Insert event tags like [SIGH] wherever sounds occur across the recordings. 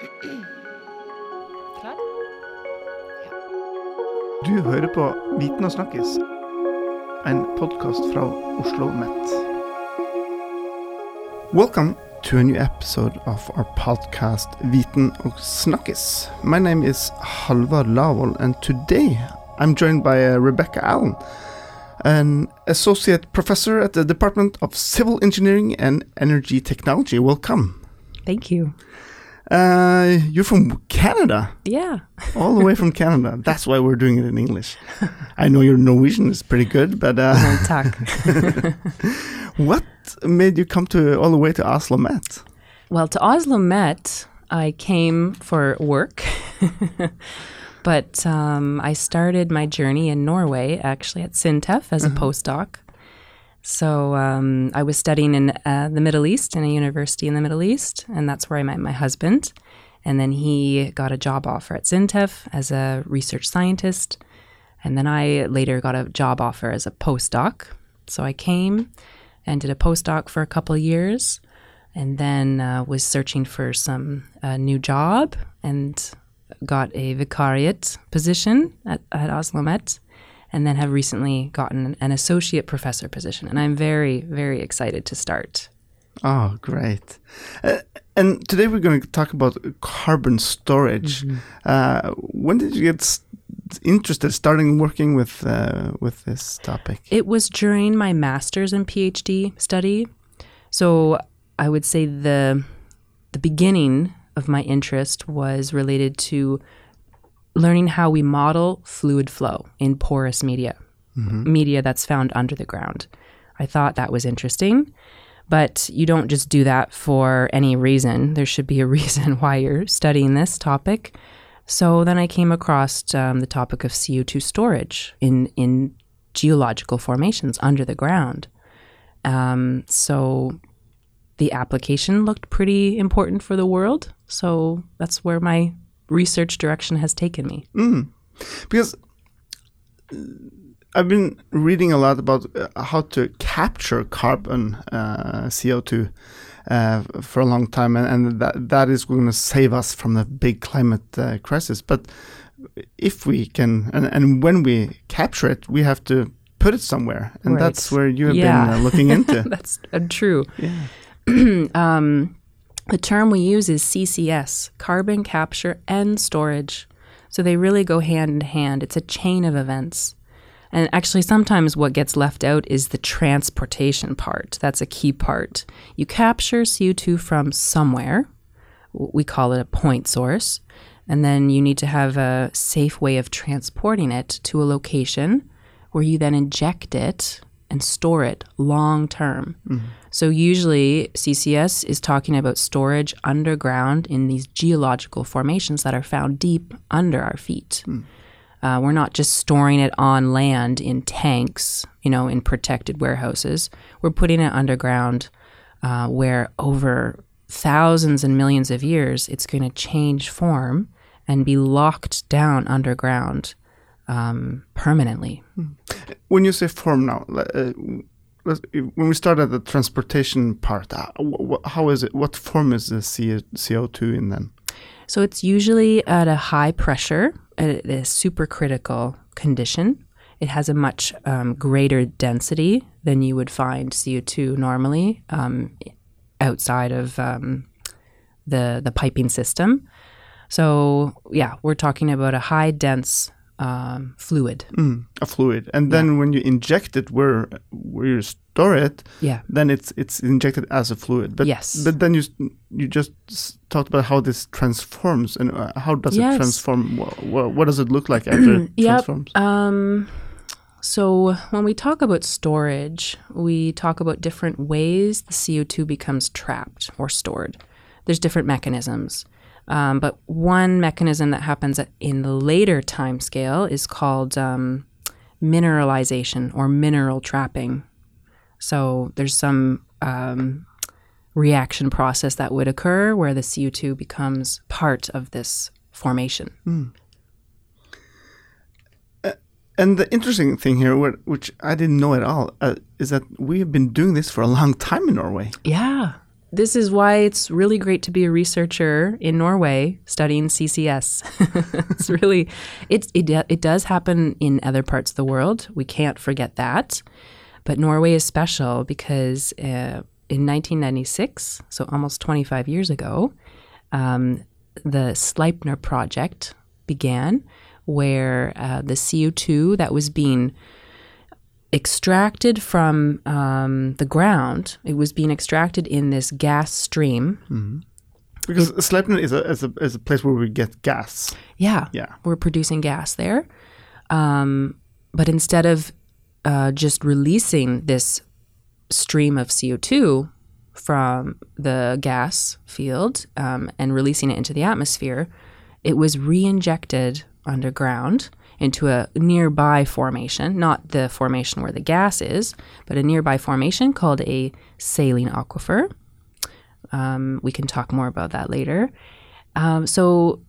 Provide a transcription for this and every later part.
Klar? Du hører på Viten og snakkes, en podkast fra Oslo Met. Welcome to a new episode of our podcast Viten og snakkes. My name is Halvard Lavol, and today I'm joined by uh, Rebecca Allen, an associate professor at the Department of Civil Engineering and Energy Technology. Welcome. Thank you. Uh, you're from Canada. Yeah. all the way from Canada. [LAUGHS] That's why we're doing it in English. I know your Norwegian is pretty good, but uh, [LAUGHS] what made you come to all the way to Oslo Met? well, to Oslo Met, I came for work. [LAUGHS] but um, I started my journey in Norway, actually at Sintef as a postdoc. So um, I was studying in uh, the Middle East, in a university in the Middle East, and that's where I met my husband. And then he got a job offer at Sintef as a research scientist. And then I later got a job offer as a postdoc. So I came and did a postdoc for a couple years and then uh, was searching for some uh, new job and got a vicariate position at, at Oslo Met and then have recently gotten an, associate professor position. And I'm very, very excited to start. Oh, great. Uh, and today we're going to talk about carbon storage. Uh, when did you get s- interested starting working with uh, with this topic? It was during my master's and PhD study. So I would say the the beginning of my interest was related to learning how we model fluid flow in porous media, media that's found under the ground. I thought that was interesting, but you don't just do that for any reason. There should be a [LAUGHS] reason why you're studying this topic. So then I came across um, the topic of CO2 storage in, in geological formations under the ground. Um, so the application looked pretty important for the world. So that's where my research direction has taken me. because uh, I've been reading a lot about uh, how to capture carbon uh, CO2 uh, for a long time, and, and that that is going to save us from the big climate uh, crisis. But if we can, and, and when we capture it, we have to put it somewhere, and Right. that's where you have Yeah. been uh, looking into. [LAUGHS] that's uh, true. yeah. [CLEARS THROAT] um, the term we use is CCS, carbon capture and storage. So they really go hand in hand. It's a chain of events. And actually, sometimes what gets left out is the transportation part. That's a key part. You capture CO2 from somewhere, we call it a point source, and then you need to have a safe way of transporting it to a location where you then inject it and store it long term. So usually CCS is talking about storage underground in these geological formations that are found deep under our feet. Uh, we're not just storing it on land in tanks, you know, in protected warehouses. We're putting it underground uh, where over thousands and millions of years it's going to change form and be locked down underground um, permanently. When you say form now, uh, when we start at the transportation part, uh, how is it? What form is the CO2 in then? So it's usually at a high pressure, at a supercritical condition. It has a much um, greater density than you would find CO2 normally um, outside of um, the the piping system. So yeah, we're talking about a high dense um, fluid. Mm, a fluid, and then when you inject it where where you store it, Yeah. then it's it's injected as a fluid. But Yes. but then you you just talked about how this transforms and uh, how does Yes. it transform? What, what does it look like after it [CLEARS THROAT] Yep. transforms? Um, so when we talk about storage, we talk about different ways the CO2 becomes trapped or stored. There's different mechanisms. Um, but one mechanism that happens in the later time scale is called um, mineralization or mineral trapping. So there's some um, reaction process that would occur where the CO2 becomes part of this formation. And the interesting thing here, which I didn't know at all, uh, is that we have been doing this for a long time in Norway. Yeah. This is why it's really great to be a researcher in Norway studying CCS. [LAUGHS] it's really it's it it does happen in other parts of the world. We can't forget that. But Norway is special because uh, in 1996, so almost 25 years ago, um, the Sleipner project began, where uh, the CO2 that was being extracted from um, the ground, it was being extracted in this gas stream. Because Sleipner is a, is a is a place where we get gas. Yeah, Yeah. we're producing gas there. Um, but instead of uh, just releasing this stream of CO2 from the gas field um, and releasing it into the atmosphere, it was re injected underground into a nearby formation, not the formation where the gas is, but a nearby formation called a saline aquifer. Um, we can talk more about that later. Um, so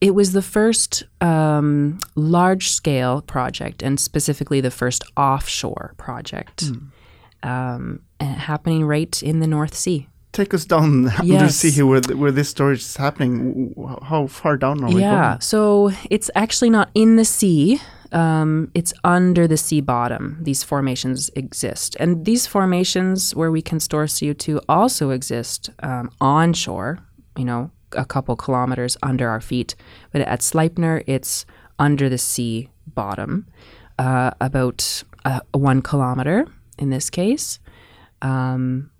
it was the first um, large scale project and specifically the first offshore project um, happening right in the North Sea. Take us down [LAUGHS] under the Yes. sea here where, th- where this storage is happening. How far down are we Yeah, going? so it's actually not in the sea. Um, it's under the sea bottom. These formations exist. And these formations where we can store CO2 also exist um, onshore, you know, a couple kilometers under our feet. But at Sleipner, it's under the sea bottom, uh, about uh, one kilometer in this case. Um,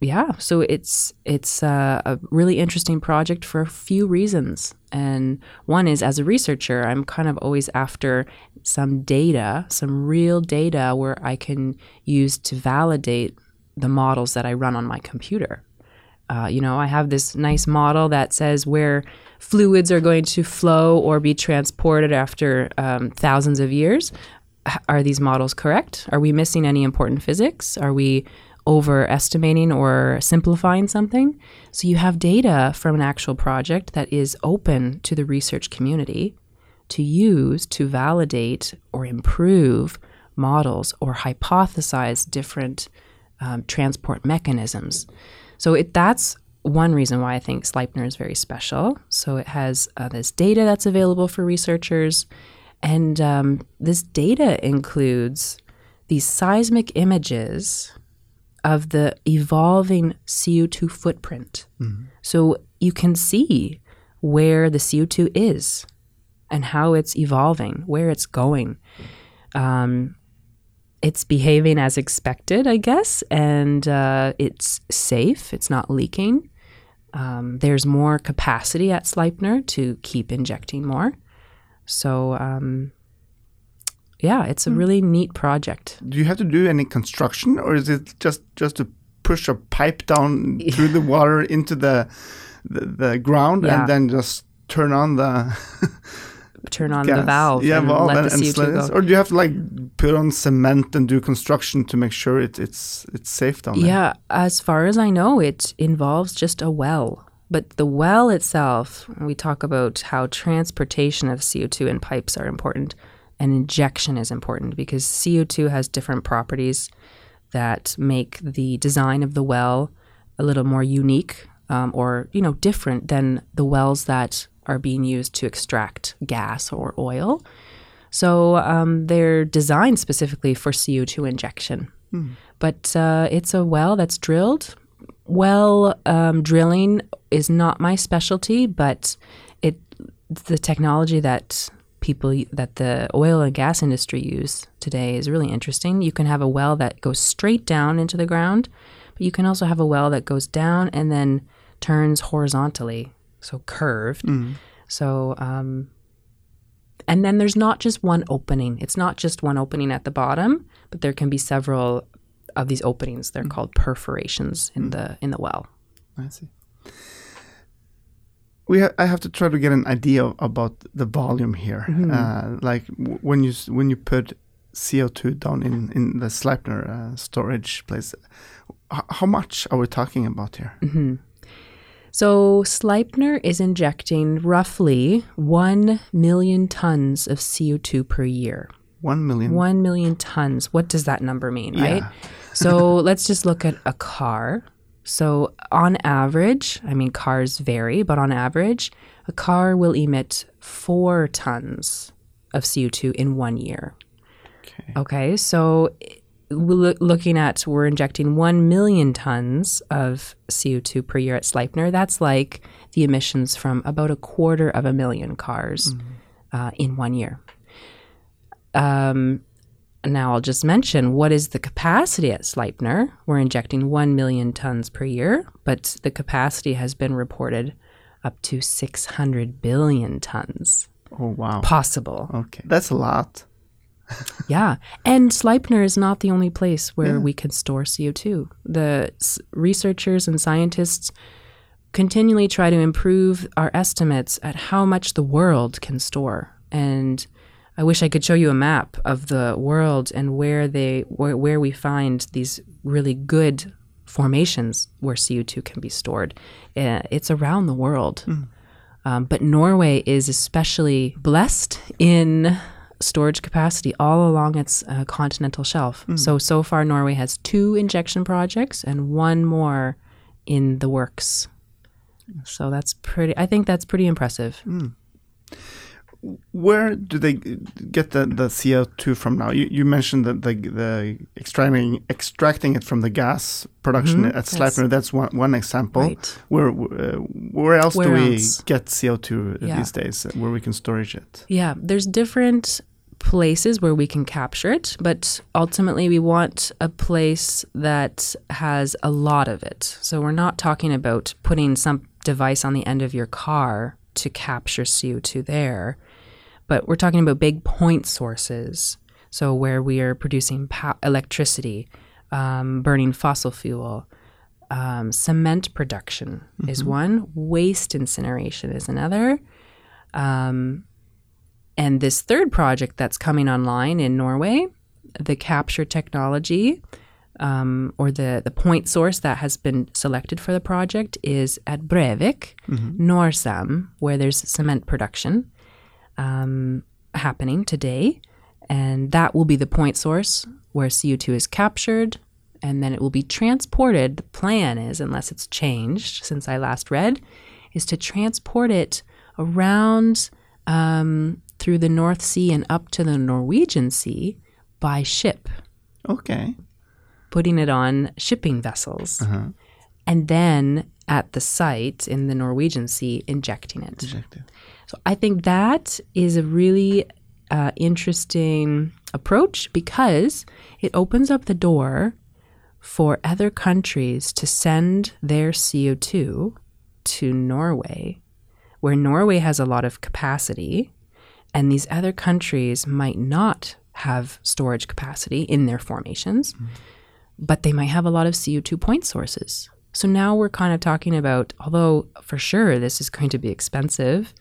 yeah, so it's it's a really interesting project for a few reasons, and one is as a researcher, I'm kind of always after some data, some real data where I can use to validate the models that I run on my computer. Uh, you know, I have this nice model that says where fluids are going to flow or be transported after um, thousands of years. H- Are these models correct? Are we missing any important physics? Are we overestimating or simplifying something? So you have data from an actual project that is open to the research community to use to validate or improve models or hypothesize different um, transport mechanisms. So it, that's one reason why I think Sleipner is very special. So it has uh, this data that's available for researchers, and um, this data includes these seismic images of the evolving CO2 footprint. So you can see where the CO2 is and how it's evolving, where it's going. Um, it's behaving as expected, I guess, and uh, it's safe. It's not leaking. Um, there's more capacity at Sleipner to keep injecting more. So, um, yeah, it's a hmm. really neat project. Do you have to do any construction, or is it just just to push a pipe down through the water [LAUGHS] into the the, the ground Yeah. and then just turn on the [LAUGHS] Turn on the valve yeah, and valve let and, the and CO2 slide it? go. or do you have to like put on cement and do construction to make sure it, it's it's safe down there? Yeah, as far as I know, it involves just a well. But the well itself, we talk about how transportation of CO2 in pipes are important and injection is important because CO2 has different properties that make the design of the well a little more unique um, or, you know, different than the wells that are being used to extract gas or oil. So um, they're designed specifically for CO2 injection. But uh, it's a well that's drilled. Well um, drilling is not my specialty, but it the technology that people that the oil and gas industry use today is really interesting. You can have a well that goes straight down into the ground, but you can also have a well that goes down and then turns horizontally, so curved. Mm. So um, and then there's not just one opening. It's not just one opening at the bottom, but there can be several of these openings. They're mm. called perforations in mm. the in the well. I see. We ha- I have to try to get an idea about the volume here. Mm-hmm. Uh, like w- when you when you put CO2 down in in the Sleipner uh, storage place, how much are we talking about here? Mm-hmm. So Sleipner is injecting roughly 1 million tons of CO2 per year. One million. 1 million tons. What does that number mean, right? So [LAUGHS] let's just look at a car. So, on average, I mean, cars vary, but on average, a car will emit four tons of CO2 in one year. Okay. Okay, so we're looking at we're injecting 1 million tons of CO2 per year at Sleipner. That's like the emissions from about a quarter of a million cars uh, in one year. Um, now, I'll just mention what is the capacity at Sleipner? We're injecting 1 million tons per year, but the capacity has been reported up to 600 billion tons Oh wow. possible. Okay, that's a lot. [LAUGHS] Yeah. And Sleipner is not the only place where Yeah. we can store CO2. The s- researchers and scientists continually try to improve our estimates at how much the world can store. And I wish I could show you a map of the world and where they where, where we find these really good formations where CO2 can be stored. Uh, it's around the world. Um, but Norway is especially blessed in storage capacity all along its uh, continental shelf. So, so far, Norway has two injection projects and one more in the works. So that's pretty, I think that's pretty impressive. Where do they get the, the CO2 from now? You, you mentioned that the the extracting extracting it from the gas production at Yes. Sleipner. That's one one example. Right. Where uh, where else Where do we get CO2 Yeah. these days? Where we can storage it? Yeah, there's different places where we can capture it, but ultimately we want a place that has a lot of it. So we're not talking about putting some device on the end of your car to capture CO2 there, but we're talking about big point sources. So where we are producing pow- electricity, um, burning fossil fuel, um, cement production is one, waste incineration is another. Um, and this third project that's coming online in Norway, the capture technology um, or the, the point source that has been selected for the project is at Brevik, Norcem, where there's cement production um, happening today. And that will be the point source where CO2 is captured and then it will be transported. The plan is, unless it's changed since I last read, is to transport it around um, through the North Sea and up to the Norwegian Sea by ship, Okay. putting it on shipping vessels. Uh-huh. And then at the site in the Norwegian Sea, injecting it. Injected. So I think that is a really uh, interesting approach because it opens up the door for other countries to send their CO2 to Norway, where Norway has a lot of capacity, and these other countries might not have storage capacity in their formations, but they might have a lot of CO2 point sources. So now we're kind of talking about, although for sure this is going to be expensive,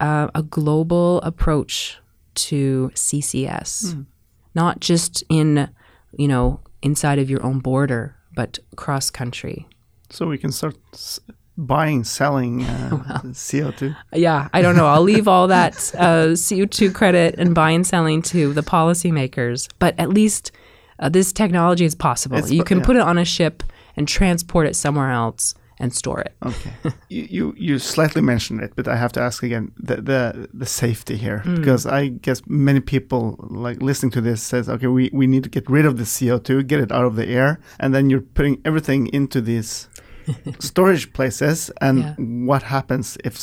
uh, a global approach to CCS, not just in, you know, inside of your own border, but cross country. So we can start s- buying, selling uh, [LAUGHS] CO2. Yeah, I don't know. I'll leave all that uh, CO2 credit and buy and selling to the policymakers, but at least uh, this technology is possible. It's you can yeah. put it on a ship and transport it somewhere else and store it. Okay. you, you you slightly mentioned it, but I have to ask again the the, the safety here because I guess many people like listening to this says, okay, we, we need to get rid of the CO two, get it out of the air, and then you're putting everything into these [LAUGHS] storage places. And Yeah. what happens if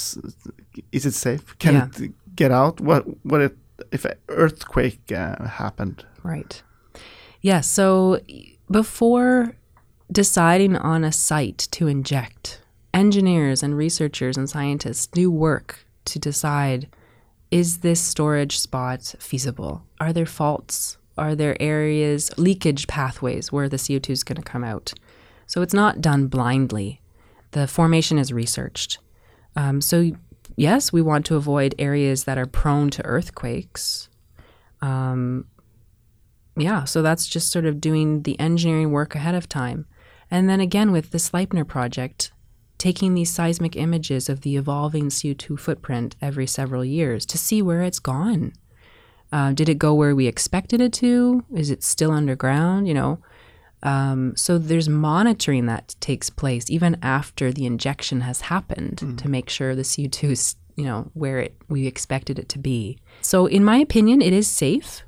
is it safe? Can Yeah. it get out? What what it, if an earthquake uh, happened? Right. Yeah. So before deciding on a site to inject, engineers and researchers and scientists do work to decide is this storage spot feasible? Are there faults? Are there areas, leakage pathways where the CO2 is going to come out? So it's not done blindly. The formation is researched. Um, so, yes, we want to avoid areas that are prone to earthquakes yeah, so that's just sort of doing the engineering work ahead of time. And then again, with the Sleipner project, taking these seismic images of the evolving CO2 footprint every several years to see where it's gone. Uh, did it go where we expected it to? Is it still underground? You know, Um, so there's monitoring that takes place even after the injection has happened to make sure the CO2 is, you know, where it we expected it to be. So in my opinion, it is safe.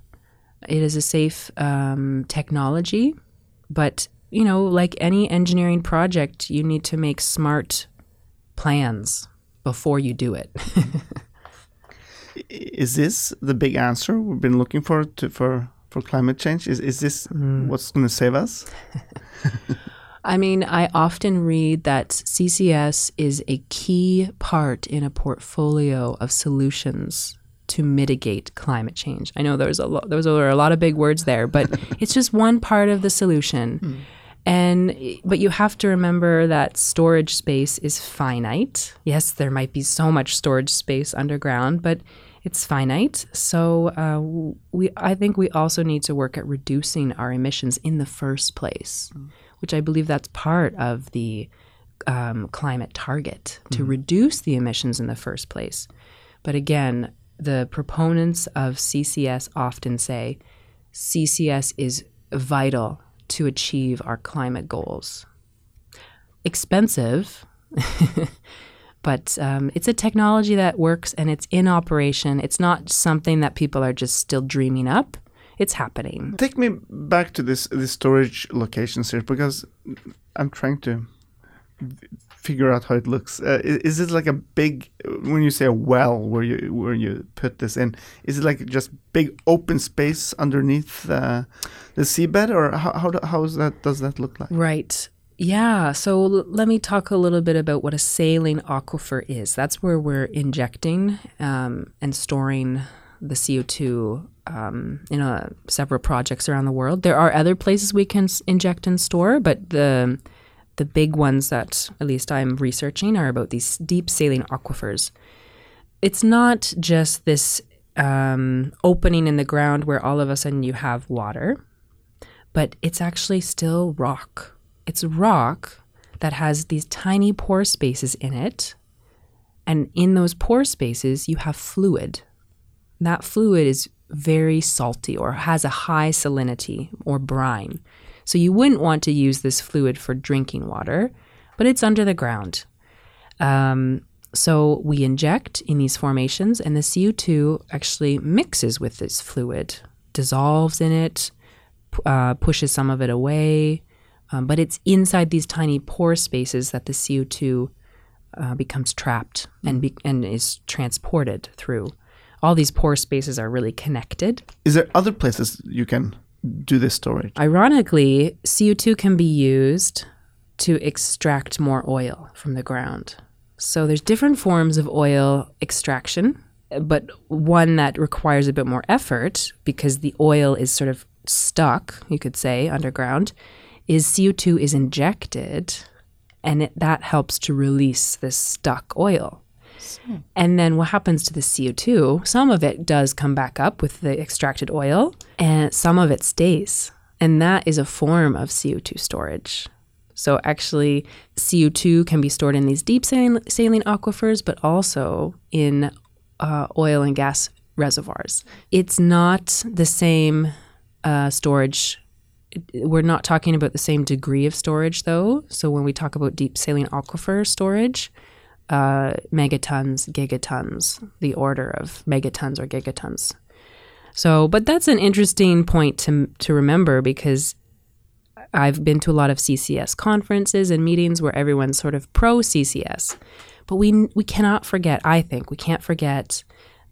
It is a safe um, technology, but you know, like any engineering project, you need to make smart plans before you do it. [LAUGHS] Is this the big answer we've been looking for to, for for climate change? Is is this hmm. what's going to save us? [LAUGHS] I mean, I often read that CCS is a key part in a portfolio of solutions to mitigate climate change. I know there's a lot, those are a lot of big words there, but [LAUGHS] it's just one part of the solution. Hmm. And but you have to remember that storage space is finite. Yes, there might be so much storage space underground, but it's finite. So uh, we, I think we also need to work at reducing our emissions in the first place, which I believe that's part of the um, climate target to reduce the emissions in the first place. But again, the proponents of CCS often say CCS is vital to achieve our climate goals. Expensive, [LAUGHS] but um, it's a technology that works and it's in operation. It's not something that people are just still dreaming up. It's happening. Take me back to this this storage locations here because I'm trying to figure out how it looks. Uh, is, is it like a big when you say a well where you where you put this in? Is it like just big open space underneath uh, the seabed, or how how, how is that does that look like? Right. Yeah. So let me talk a little bit about what a saline aquifer is. That's where we're injecting um, and storing the CO2 um, in uh, several projects around the world. There are other places we can inject and store, but the the big ones that at least I'm researching are about these deep saline aquifers. It's not just this um, opening in the ground where all of a sudden you have water, but it's actually still rock. It's rock that has these tiny pore spaces in it. And in those pore spaces, you have fluid. That fluid is very salty or has a high salinity or brine. So you wouldn't want to use this fluid for drinking water, but it's under the ground. Um, so we inject in these formations, and the CO2 actually mixes with this fluid, dissolves in it, uh, pushes some of it away. Um, but it's inside these tiny pore spaces that the CO2 uh, becomes trapped and, be- and is transported through. All these pore spaces are really connected. Is there other places you can do this storage? Ironically, CO2 can be used to extract more oil from the ground. So there's different forms of oil extraction, but one that requires a bit more effort because the oil is sort of stuck, you could say, underground, is CO2 is injected and it, that helps to release this stuck oil. And then what happens to the CO2? Some of it does come back up with the extracted oil, and some of it stays. And that is a form of CO2 storage. So actually, CO2 can be stored in these deep saline, saline aquifers, but also in uh, oil and gas reservoirs. It's not the same uh, storage. We're not talking about the same degree of storage, though. So when we talk about deep saline aquifer storage, uh, megatons, gigatons, the order of megatons or gigatons. So, but that's an interesting point to to remember because I've been to a lot of CCS conferences and meetings where everyone's sort of pro CCS, but we we cannot forget. I think we can't forget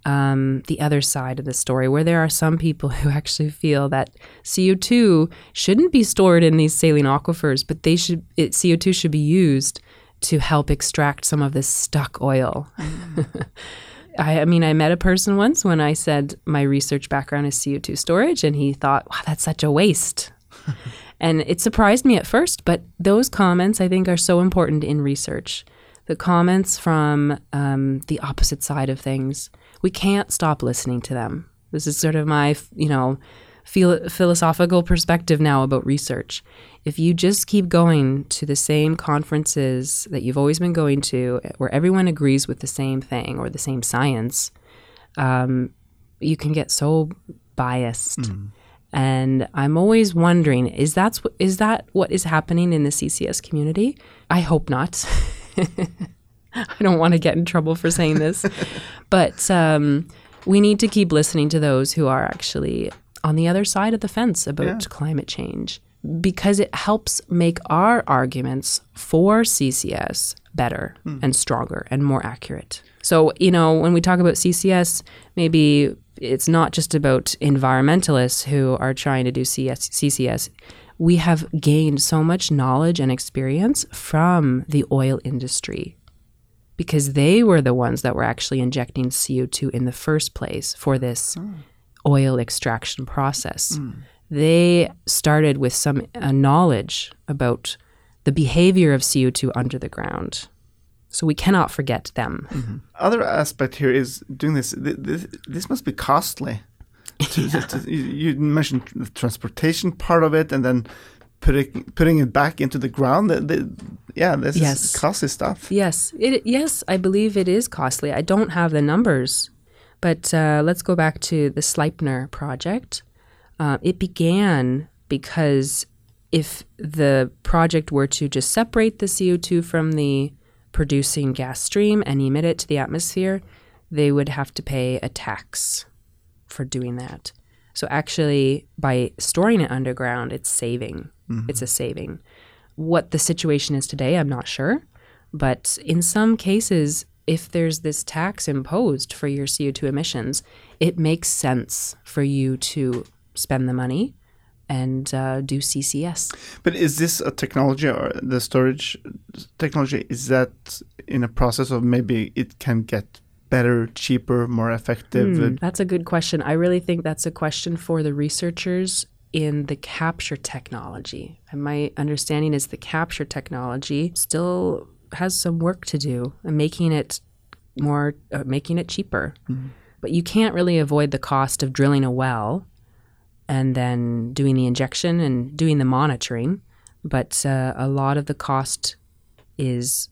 um, the other side of the story, where there are some people [LAUGHS] who actually feel that CO two shouldn't be stored in these saline aquifers, but they should it, CO two should be used to help extract some of this stuck oil. [LAUGHS] I, I mean, I met a person once when I said my research background is CO2 storage, and he thought, wow, that's such a waste. [LAUGHS] and it surprised me at first, but those comments I think are so important in research. The comments from um, the opposite side of things, we can't stop listening to them. This is sort of my, you know, phil- philosophical perspective now about research. If you just keep going to the same conferences that you've always been going to, where everyone agrees with the same thing or the same science, um, you can get so biased. And I'm always wondering, is that is that what is happening in the CCS community? I hope not. [LAUGHS] I don't want to get in trouble for saying this, [LAUGHS] but um, we need to keep listening to those who are actually on the other side of the fence about yeah. climate change because it helps make our arguments for CCS better mm. and stronger and more accurate. So, you know, when we talk about CCS, maybe it's not just about environmentalists who are trying to do CS, CCS. We have gained so much knowledge and experience from the oil industry because they were the ones that were actually injecting CO2 in the first place for this mm. Oil extraction process. Mm. They started with some uh, knowledge about the behavior of CO2 under the ground. So we cannot forget them. Mm-hmm. Other aspect here is doing this. This, this must be costly. to, to, [LAUGHS] to, you mentioned the transportation part of it, and then putting putting it back into the ground. The, the, yeah, this yes. is costly stuff. Yes, it, yes, I believe it is costly. I don't have the numbers, but uh, let's go back to the Sleipner project. Uh, it began because if the project were to just separate the CO2 from the producing gas stream and emit it to the atmosphere, they would have to pay a tax for doing that. So actually, by storing it underground, it's saving. Mm-hmm. It's a saving. What the situation is today, I'm not sure. But in some cases, if there's this tax imposed for your CO2 emissions, it makes sense for you to spend the money and uh, do CCS. But is this a technology or the storage technology? Is that in a process of maybe it can get better, cheaper, more effective? Mm, that's a good question. I really think that's a question for the researchers in the capture technology. And my understanding is the capture technology still has some work to do and making it more, uh, making it cheaper. Mm. But you can't really avoid the cost of drilling a well and then doing the injection and doing the monitoring. But uh, a lot of the cost is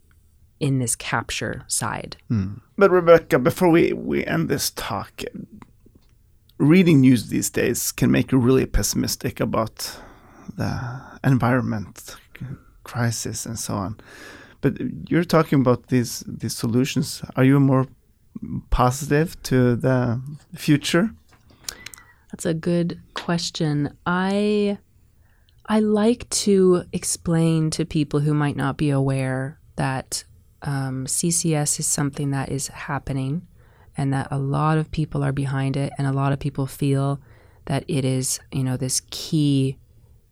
in this capture side. Mm. But Rebecca, before we, we end this talk, reading news these days can make you really pessimistic about the environment crisis and so on. But you're talking about these these solutions. Are you more positive to the future? That's a good question. I I like to explain to people who might not be aware that um, CCS is something that is happening and that a lot of people are behind it and a lot of people feel that it is, you know, this key,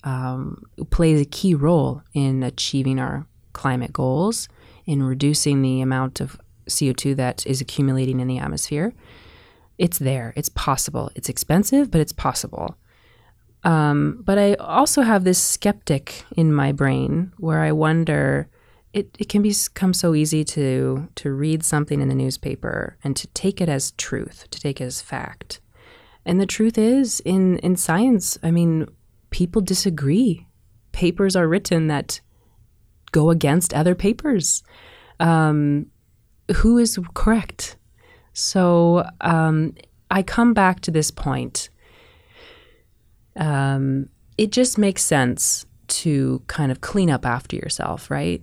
um, plays a key role in achieving our climate goals, in reducing the amount of CO2 that is accumulating in the atmosphere. It's there. It's possible. It's expensive, but it's possible. Um, but I also have this skeptic in my brain where I wonder it, it can become so easy to to read something in the newspaper and to take it as truth, to take it as fact. And the truth is in in science, I mean, people disagree. Papers are written that go against other papers. Um, who is correct? So um, I come back to this point um, it just makes sense to kind of clean up after yourself, right?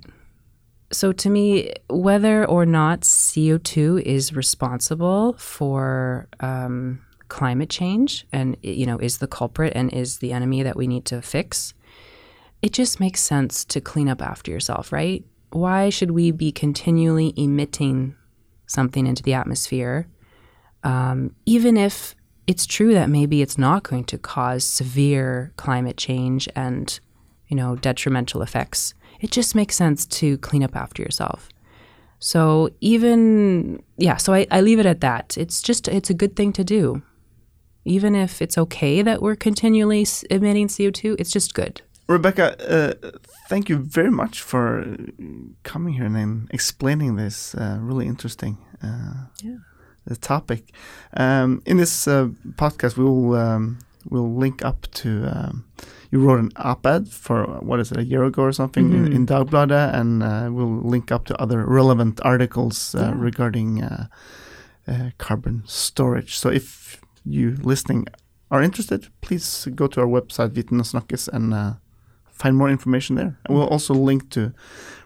So, to me, whether or not CO2 is responsible for um, climate change and, you know, is the culprit and is the enemy that we need to fix, it just makes sense to clean up after yourself, right? Why should we be continually emitting something into the atmosphere, um, even if it's true that maybe it's not going to cause severe climate change and, you know, detrimental effects. It just makes sense to clean up after yourself. So even yeah, so I, I leave it at that. It's just it's a good thing to do. Even if it's okay that we're continually emitting CO2, it's just good. Rebecca, uh, thank you very much for coming here and explaining this. Uh, really interesting. Uh, yeah the topic. Um, in this uh, podcast, we will um, we'll link up to. Um, you wrote an op-ed for what is it a year ago or something mm -hmm. in, in Dagbladet, and uh, we'll link up to other relevant articles uh, yeah. regarding uh, uh, carbon storage. So if you listening are interested, please go to our website Viten and uh, find more information there. And we'll also link to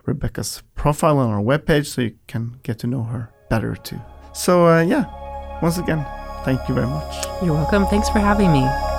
Rebecca's profile on our webpage so you can get to know her better too. So uh, yeah, once again, thank you very much. You're welcome. Thanks for having me.